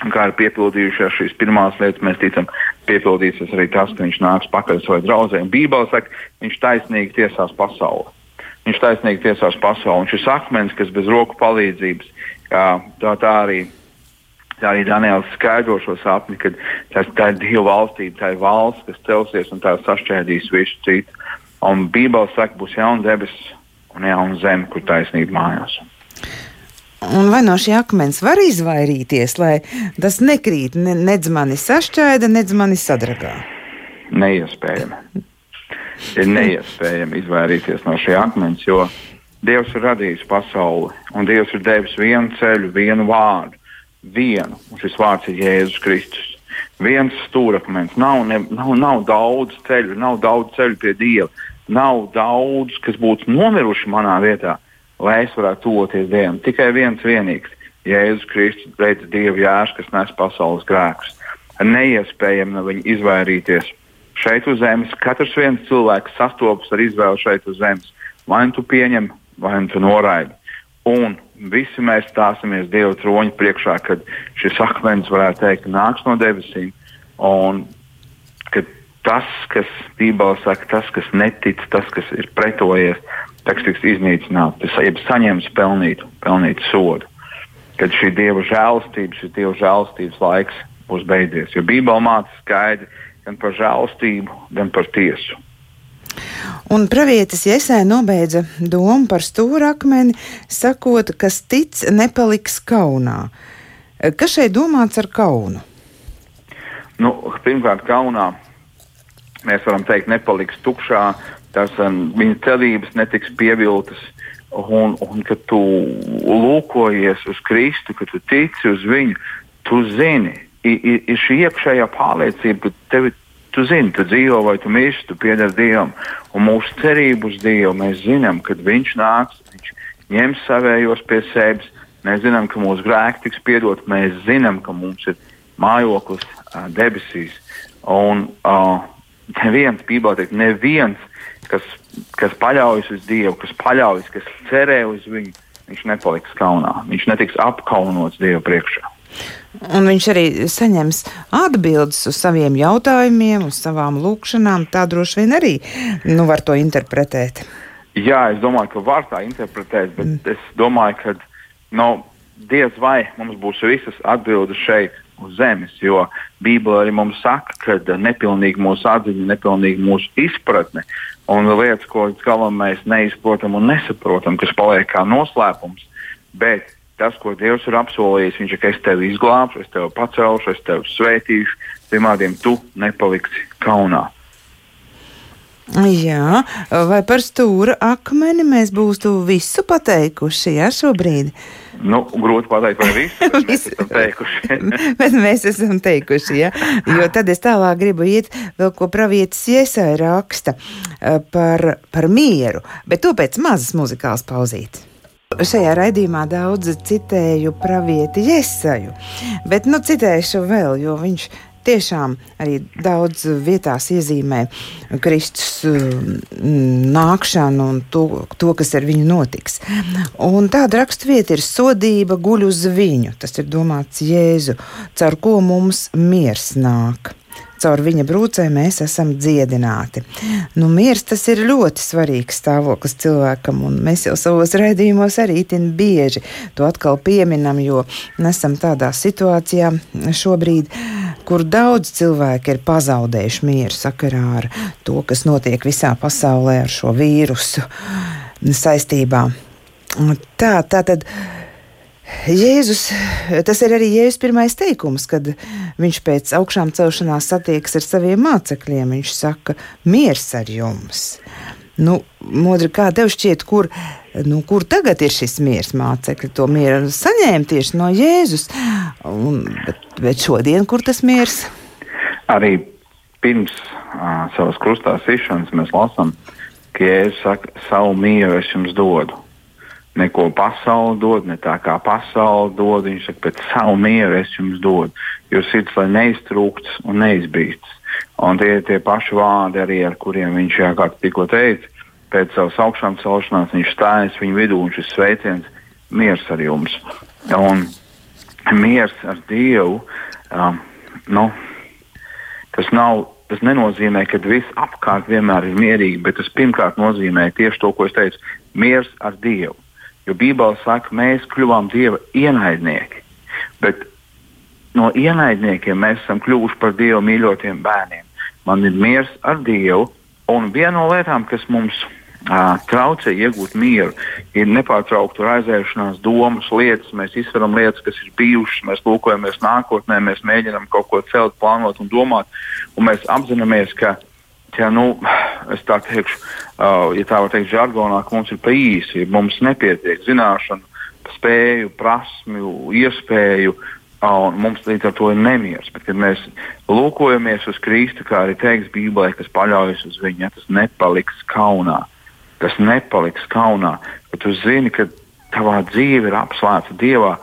Kā ir piepildījušās šīs pirmās lietas, mēs ticam, piepildīsies arī tas, ka viņš nāks pakaļ savai draudzē. Bībeli saka, viņš taisnīgi tiesās pasauli. Viņš taisnīgi tiesās pasauli. Un šis akmens, kas bez roku palīdzības, jā, tā, tā arī. Tā arī Daniels skaidro šo sapni, ka tas, tā ir Dieva valstība, tā ir valsts, kas celsies un tā sašķēdīs visu citu. Un Bībeli saka, būs jauna debesis un jauna zeme, kur taisnība mājās. Un vai no šī akmens var izvairīties, lai tas nekrīt, ne, nedz mani sašķaida, nedz mani sadragā? Neiespējami. Ir neiespējami izvairīties no šī akmens, jo Dievs ir radījis pasauli, un Dievs ir devis vienu ceļu, vienu vārdu, vienu, un šis vārds ir Jēzus Kristus. Viens stūrakmens, nav, ne, nav, nav daudz ceļu, nav daudz ceļu pie Dieva, nav daudz, kas būtu nomiruši manā vietā lai es varētu tuvoties Dievam. Tikai viens vienīgs - Jēzus Kristus, redz Dieva jērs, kas nes pasaules grēkus. Neiespējami no viņa izvairīties. Šeit uz zemes katrs viens cilvēks sastopas ar izvēli šeit uz zemes. Vai nu tu pieņem, vai nu tu noraidi. Un visi mēs stāsimies Dieva troņa priekšā, kad šis akmens varētu teikt, nāks no debesīm. Un tas, kas Bībelē saka, tas, kas netic, tas, kas ir pretojies, teksts tiks iznīcināts, tas ir saņemts pelnītu, pelnītu sodu. Kad šī dieva žēlastība, šis dieva žēlastības laiks būs beidzies. Jo Bībelē māca skaidri gan par žēlastību, gan par tiesu. Un pravietis Iesē nobeidza domu par stūrakmeni, sakot, kas tic, nepaliks kaunā. Kas šeit domāts ar kaunu? Nu, pirmkārt, kaunā mēs varam teikt, nepaliks tukšā, tas um, viņa cerības netiks pievilktas. Un, un kad tu lūkojies uz Kristu, kad tu tici uz viņu, tu zini, ir, ir šī iekšējā pārliecība, ka tevi, tu zini, tu dzīvo vai tu mirsti, tu pieder Dievam. Un mūsu cerību uz Dievu mēs zinām, kad Viņš nāks, Viņš ņems savējos pie sevis. Mēs zinām, ka mūsu grēki tiks piedot, mēs zinām, ka mums ir mājoklis uh, debesīs. Un uh, neviens, Bībelē neviens kas, kas paļaujas uz Dievu, kas paļaujas, kas cerē uz viņu, viņš nepaliks kaunā. Viņš netiks apkaunots Dieva priekšā. Un viņš arī saņems atbildes uz saviem jautājumiem, uz savām lūkšanām. Tā droši vien arī nu, var to interpretēt. Jā, es domāju, ka var tā interpretēt, bet mm. es domāju, ka nu, diez vai mums būs visas atbildes šeit uz zemes, jo Bībele arī mums saka, ka nepilnīgi mūsu atziņa, nepilnīgi mūsu izpratne un lietas, ko līdz galam mēs neizprotam un nesaprotam, kas paliek kā noslēpums. Bet tas, ko Dievs ir apsolījis, viņš ir, ka es tevi izglābšu, es tevi pacelšu, es tevi svētīšu, tiem vārdiem tu nepaliksi kaunā. Jā, vai par stūra akmeni mēs būtu visu pateikuši jā, šobrīd? Nu, grūti pateikt, vai visu, bet mēs esam teikuši. bet mēs esam teikuši, jā. Jo tad es tālāk gribu iet vēl, ko pravietis iesai raksta eh, par, par mieru, bet to pēc mazas muzikāls pauzītes. Šajā raidījumā daudz citēju pravieti Iesaju, bet nu citēšu vēl, jo viņš tiešām arī daudz vietās iezīmē Kristus nākšanu un to, to kas ar viņu notiks. Un tāda raksturvieta ir sodība guļ uz viņu. Tas ir domāts Jēzu, caur ko mums miers nāk caur viņa brūcēm mēs esam dziedināti. Nu, miers tas ir ļoti svarīgs stāvoklis cilvēkam, un mēs jau savos raidījumos arī itin bieži to atkal pieminam, jo esam tādā situācijā šobrīd, kur daudz cilvēku ir pazaudējuši mieru sakarā ar to, kas notiek visā pasaulē ar šo vīrusu saistībā. Tā, tā tad. Jēzus, tas ir arī Jēzus pirmais teikums, kad viņš pēc augšām celšanās satiekas ar saviem mācekļiem. Viņš saka, miers ar jums. Nu, Modri, kā tev šķiet, kur, nu, kur tagad ir šis miers mācekļi? To mieru saņēma tieši no Jēzus. Un, bet, bet šodien, kur tas miers? Arī pirms uh, savas krustā sišanas mēs lasām, ka Jēzus saka, savu mieru es jums dodu neko pasauli dod, ne tā kā pasauli dod. Viņš saka, pēc savu mieru es jums dodu. Jo sirds lai neiztrūkts un neizbīstas. Un tie ir tie paši vārdi, arī ar kuriem viņš jā, kā tikko teica, pēc savas augšām celšanās viņš stājas viņu vidū un šis sveiciens - miers ar jums. Un miers ar Dievu, um, nu, tas nav. Tas nenozīmē, ka viss apkārt vienmēr ir mierīgi, bet tas pirmkārt nozīmē tieši to, ko es teicu - miers ar Dievu. Jo Bībele saka, mēs kļuvām Dieva ienaidnieki. Bet no ienaidniekiem mēs esam kļuvuši par Dieva mīļotiem bērniem. Man ir miers ar Dievu, un viena no lietām, kas mums uh, traucē iegūt mieru, ir nepārtraukta raizēšanās, domas, lietas. Mēs izsveram lietas, kas ir bijušas, mēs lūkojamies nākotnē, mēs mēģinām kaut ko celt, plānot un domāt, un mēs apzināmies, ka ja, nu, es tā teikšu, uh, ja tā var teikt, žargonā, ka mums ir pa īsi, ja mums nepietiek zināšanu, spēju, prasmju, iespēju, uh, un mums līdz ar to ir nemieris. Bet, kad mēs lūkojamies uz Kristu, kā arī teiks Bībelē, kas paļaujas uz viņu, ja, tas nepaliks kaunā. Tas nepaliks kaunā, ka tu zini, ka tavā dzīve ir apslēpta Dievā,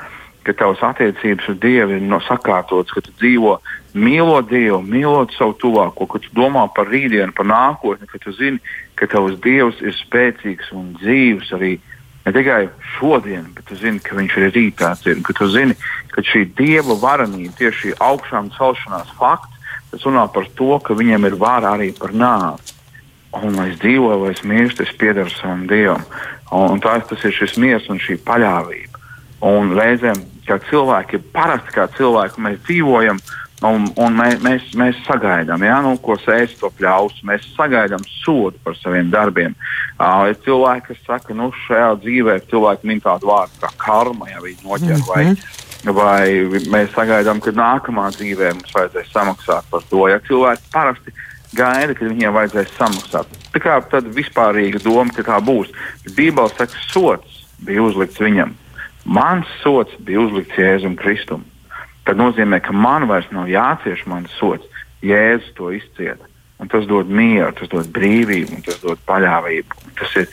ka tavas attiecības ar Dievu ir no sakārtotas, ka tu dzīvo mīlot Dievu, mīlot savu tuvāko, ka tu domā par rītdienu, par nākotni, ka tu zini, ka tavs Dievs ir spēcīgs un dzīves arī ne tikai šodien, bet tu zini, ka viņš ir rītā ir, ka tu zini, ka šī Dieva varenība, tieši šī augšām celšanās fakts, tas runā par to, ka viņam ir vara arī par nāvi. Un lai es dzīvoju, vai es mirstu, es piedaru savam Dievam. Un, un tā, tas ir šis miers un šī paļāvība. Un reizēm, kā cilvēki, parasti kā cilvēki, mēs dzīvojam Un, un mē, mēs, mēs sagaidām, ja, nu, ko sēž to pļaus. Mēs sagaidām sodu par saviem darbiem. Uh, ir cilvēki, kas saka, ka nu, šajā dzīvē cilvēki min tādu vārdu kā karma, ja viņi noķer. Mm -hmm. vai, vai mēs sagaidām, ka nākamā dzīvē mums vajadzēs samaksāt par to. Ja cilvēki parasti gaida, ka viņiem vajadzēs samaksāt. Tā kā tāda vispārīga doma, ka tā būs. Bībeli saka, sots bija uzlikts viņam. Mans sots bija uzlikts Jēzum Kristum tad nozīmē, ka man vairs nav jācieš mans sots. Jēzus to izcieta. Un tas dod mieru, tas dod brīvību, tas dod paļāvību. Tas ir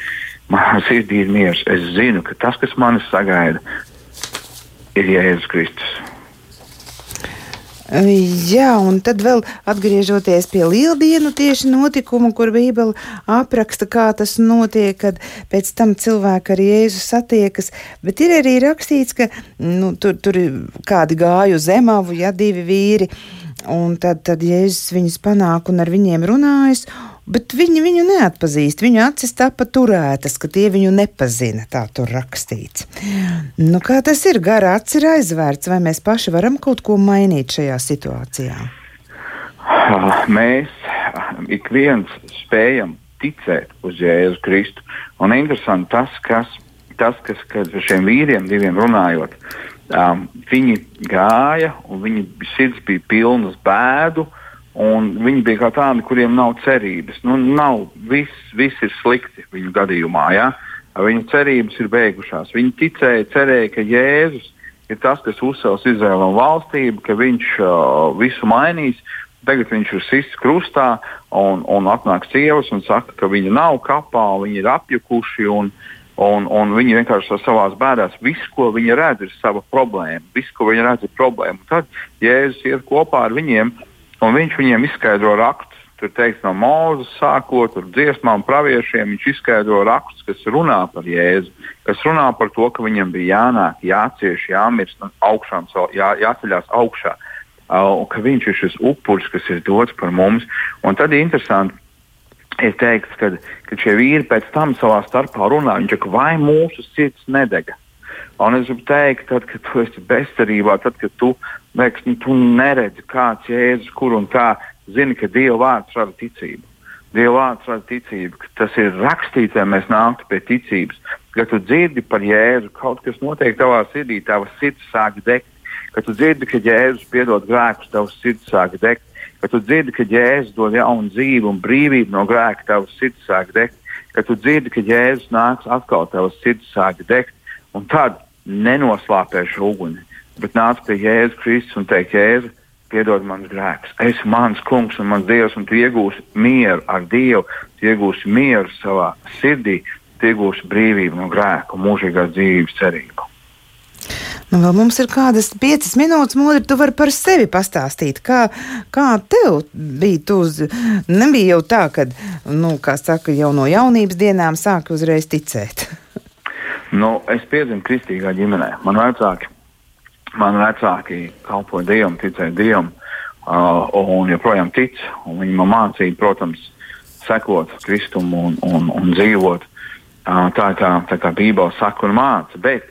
manā sirdī ir miers. Es zinu, ka tas, kas manis sagaida, ir Jēzus Kristus. Jā, un tad vēl atgriežoties pie lieldienu tieši notikumu, kur Bībele apraksta, kā tas notiek, kad pēc tam cilvēki ar Jēzu satiekas, bet ir arī rakstīts, ka nu, tur, tur kādi gāja uz zemavu, ja divi vīri, un tad, tad Jēzus viņus panāk un ar viņiem runājas, Bet viņi viņu neatpazīst. Viņu acis tāpat turētas, ka tie viņu nepazina. Tā tur rakstīts. Nu, kā tas ir? Gara acis ir aizvērts, vai mēs paši varam kaut ko mainīt šajā situācijā? Mēs ik viens spējam ticēt uz Jēzu Kristu. Un interesanti tas, kas, tas, kas ar šiem vīriem, diviem runājot, um, viņi gāja un viņu sirds bija pilnas bēdu. Uh, Un viņi bija kā tādi, kuriem nav cerības. Nu, nav, viss, viss ir slikti viņu gadījumā. Ja? Viņu cerības ir beigušās. Viņi ticēja, cerēja, ka Jēzus ir tas, kas uzcels Izraēlam valstību, ka viņš uh, visu mainīs. Tagad viņš ir sists krustā un, un atnāk sievas un saka, ka viņi nav kapā, viņi ir apjukuši. Un, Un, un viņi vienkārši savā bēdās, visu, ko viņi redz, ir sava problēma. Visu, ko viņi redz, ir problēma. Tad Jēzus iet kopā ar viņiem un viņš viņiem izskaidro rakstus. Tur teikts no mūzes sākot ar dziesmām, praviešiem. Viņš izskaidro rakstus, kas runā par Jēzu, kas runā par to, ka viņam bija jānāk, jācieš, jāmirst, augšām, jā, jāceļās augšā. Uh, ka viņš ir šis upuris, kas ir dots par mums. Un tad ir interesanti, es teiktu, ka, ka šie vīri pēc tam savā starpā runā. Viņš saka, vai mūsu sirds nedega? Un es gribu teikt, tad, kad tu esi bezcerībā, tad, kad tu, liekas, nu, tu neredzi, kāds jēzus, kur un kā, zini, ka Dieva vārds rada ticību. Dieva vārds rada ticību, ka tas ir rakstīts, lai mēs nāktu pie ticības. Kad tu dzirdi par Jēzu, kaut kas notiek tavā sirdī, tavs sirds sāk degt. Kad tu dzirdi, ka Jēzus piedod grēkus, tavs sirds sāk degt. Kad tu dzirdi, ka Jēzus dod jaunu dzīvi un brīvību no grēka, tavs sirds sāk degt. Kad tu dzirdi, ka Jēzus nāks atkal, tavs sirds sāk degt. Un tad nenoslāpēšu uguni, bet nāc pie Jēzus Kristus un teikt, Jēzu, piedod manas grēkus. Es esmu mans kungs un mans dievs, un tu iegūsi mieru ar Dievu, tu iegūsi mieru savā sirdī, tu iegūsi brīvību no grēka un mūžīgās dzīvības cerību. Nu, vēl mums ir kādas piecas minūtes, Modri, tu vari par sevi pastāstīt, kā, kā tev bija. Tu nebija jau tā, ka, nu, kā saka, jau no jaunības dienām sāki uzreiz ticēt. Nu, es piedzimu kristīgā ģimenē. Man vecāki, man vecāki kalpoja Dievam, ticēja Dievam, uh, un joprojām tic. Un viņi man mācīja, protams, sekot Kristum un, un, un dzīvot. Uh, tā ir tā, tā kā Bībele saka un māca. Bet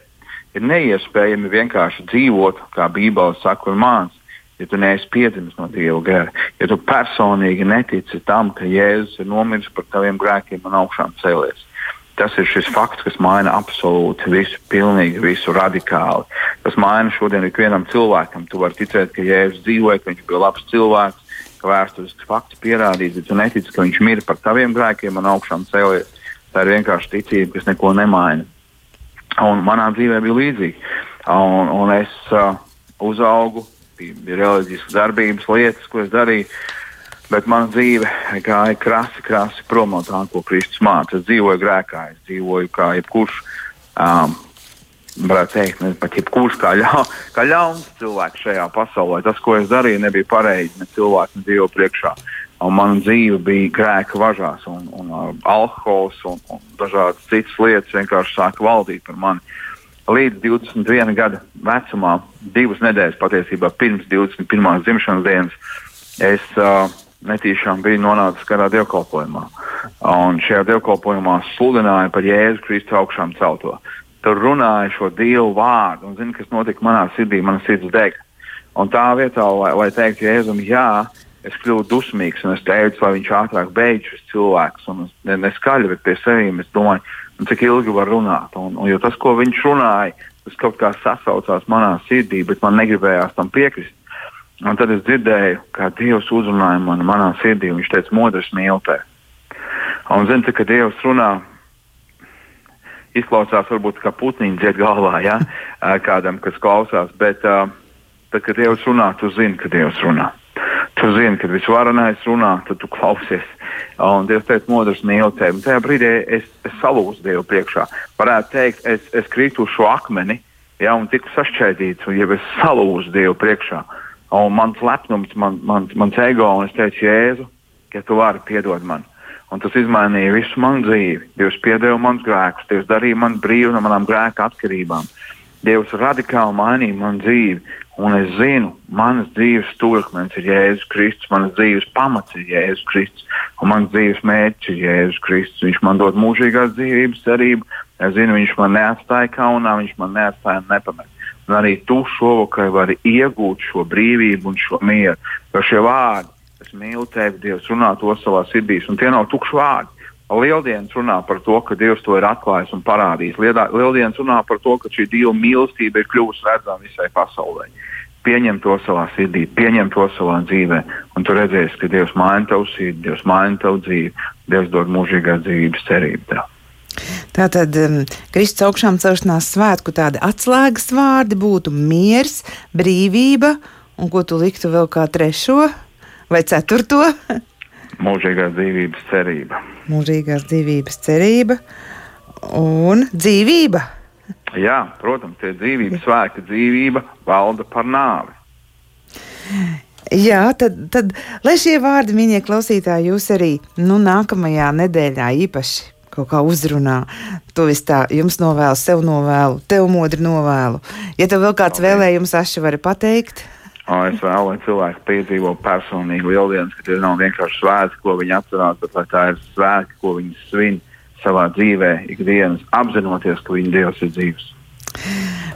ir neiespējami vienkārši dzīvot, kā Bībele saka un māca. Ja tu neesi piedzimis no Dieva gara, ja tu personīgi netici tam, ka Jēzus ir nomiris par taviem grēkiem un augšām cēlies, Tas ir šis fakts, kas maina absolūti visu, pilnīgi visu radikāli. Tas maina šodien ikvienam cilvēkam. Tu vari ticēt, ka Jēzus dzīvoja, ka viņš bija labs cilvēks, ka vēsturisks fakts pierādīs, bet tu netici, ka viņš mira par taviem grēkiem un augšām cēlies. Tā ir vienkārši ticība, kas neko nemaina. Un manā dzīvē bija līdzīgi. Un, un es uh, uzaugu, bija reliģiskas darbības lietas, ko es darīju. Bet mana dzīve gāja krasi, krasi prom no tā, ko Kristus māca. Es dzīvoju grēkā, es dzīvoju kā jebkurš, um, varētu teikt, ne, pat jebkurš kā, ļa, kā ļauns cilvēks šajā pasaulē. Tas, ko es darīju, nebija pareizi ne cilvēku, ne Dievu priekšā. Un mana dzīve bija grēka važās, un, un uh, alkohols un, un dažādas citas lietas vienkārši sāka valdīt par mani. Līdz 21 gada vecumā, divas nedēļas patiesībā pirms 21. dzimšanas dienas, es uh, netīšām bija nonācis kādā dievkalpojumā. Un šajā dievkalpojumā sludināja par Jēzu Kristu augšām celto. Tur runāja šo dievu vārdu, un zini, kas notika manā sirdī, mana sirds deg. Un tā vietā, lai, lai teiktu Jēzum, jā, es kļuvu dusmīgs, un es teicu, lai viņš ātrāk beidz šis cilvēks, un es ne, neskaļi, bet pie sevis es domāju, nu, cik ilgi var runāt. Un, un, jo tas, ko viņš runāja, tas kaut kā sasaucās manā sirdī, bet man negribējās tam piekrist. Un tad es dzirdēju, kā Dievs uzrunāja mani manā sirdī. Viņš teica, modrs mīlē. Un zini, ka Dievs runā, izklausās varbūt kā putniņš dzied galvā, ja? kādam, kas klausās. Bet, tad, kad Dievs runā, tu zini, ka Dievs runā. Tu zini, kad visvarenais runā, tad tu klausies. Un Dievs teica, modrs mīlē. Tajā brīdī es, es salūzu Dievu priekšā. Varētu teikt, es, es krītu uz šo akmeni, ja, un tiku sašķēdīts, un jau es salūzu Dievu priekšā. Uh, Un mans lepnums, man, man, mans ego, un es teicu, Jēzu, ja tu vari piedot man. Un tas izmainīja visu manu dzīvi. Dievs piedeva manus grēkus, Dievs darīja man brīvu no manām grēka atkarībām. Dievs radikāli mainīja manu dzīvi. Un es zinu, manas dzīves stūrakmens ir Jēzus Kristus, manas dzīves pamats ir Jēzus Kristus, un manas dzīves mērķis ir Jēzus Kristus. Viņš man dod mūžīgās dzīvības cerību. Es zinu, viņš man neatstāja kaunā, viņš man neatstāja nepamet. Un arī tu šovakar vari iegūt šo brīvību un šo mieru. Jo šie vārdi, es mīlu tevi, Dievs, runā to savā sirdī, un tie nav tukši vārdi. Lieldienas runā par to, ka Dievs to ir atklājis un parādījis. Lieldienas runā par to, ka šī Dieva mīlestība ir kļuvusi redzama visai pasaulē. Pieņem to savā sirdī, pieņem to savā dzīvē, un tu redzēsi, ka Dievs maina tavu sirdi, Dievs maina tavu dzīvi, Dievs dod mūžīgās dzīvības cerību tev. Tātad um, Kristus augšām celšanās svētku tādi atslēgas vārdi būtu miers, brīvība, un ko tu liktu vēl kā trešo vai ceturto? Mūžīgās dzīvības cerība. Mūžīgās dzīvības cerība un dzīvība. Jā, protams, tie dzīvības svēti, dzīvība valda par nāvi. Jā, tad, tad lai šie vārdi, mīļie klausītāji, jūs arī nu, nākamajā nedēļā īpaši kaut kā uzrunā. To es tā jums novēlu, sev novēlu, tev modri novēlu. Ja tev vēl kāds okay. vēlējums, Aši, vari pateikt? O, es vēlu, lai cilvēki piedzīvo personīgi lieldienas, ka tie nav vienkārši svētki, ko viņi atcerās, bet lai tā ir svētki, ko viņi svin savā dzīvē, ikdienas, apzinoties, ka viņa Dievs ir dzīves.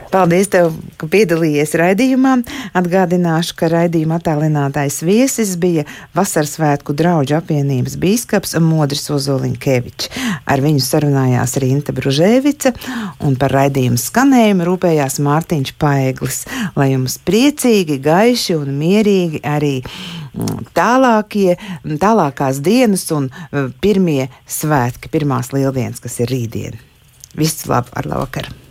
Paldies, tev, ka piedalījies raidījumā. Atgādināšu, ka raidījuma attālinātais viesis bija Vasaras svētku draugu apvienības bīskaps Modris Ozoliņkevičs. Ar viņu sarunājās Rīta Bružēvica, un par raidījumu skanējumu rūpējās Mārtiņš Paeglis. Lai jums priecīgi, gaiši un mierīgi arī mm, tālākie, tālākās dienas un mm, pirmie svētki, pirmās lieldienas, kas ir rītdien. Visu labu ar labvakaru!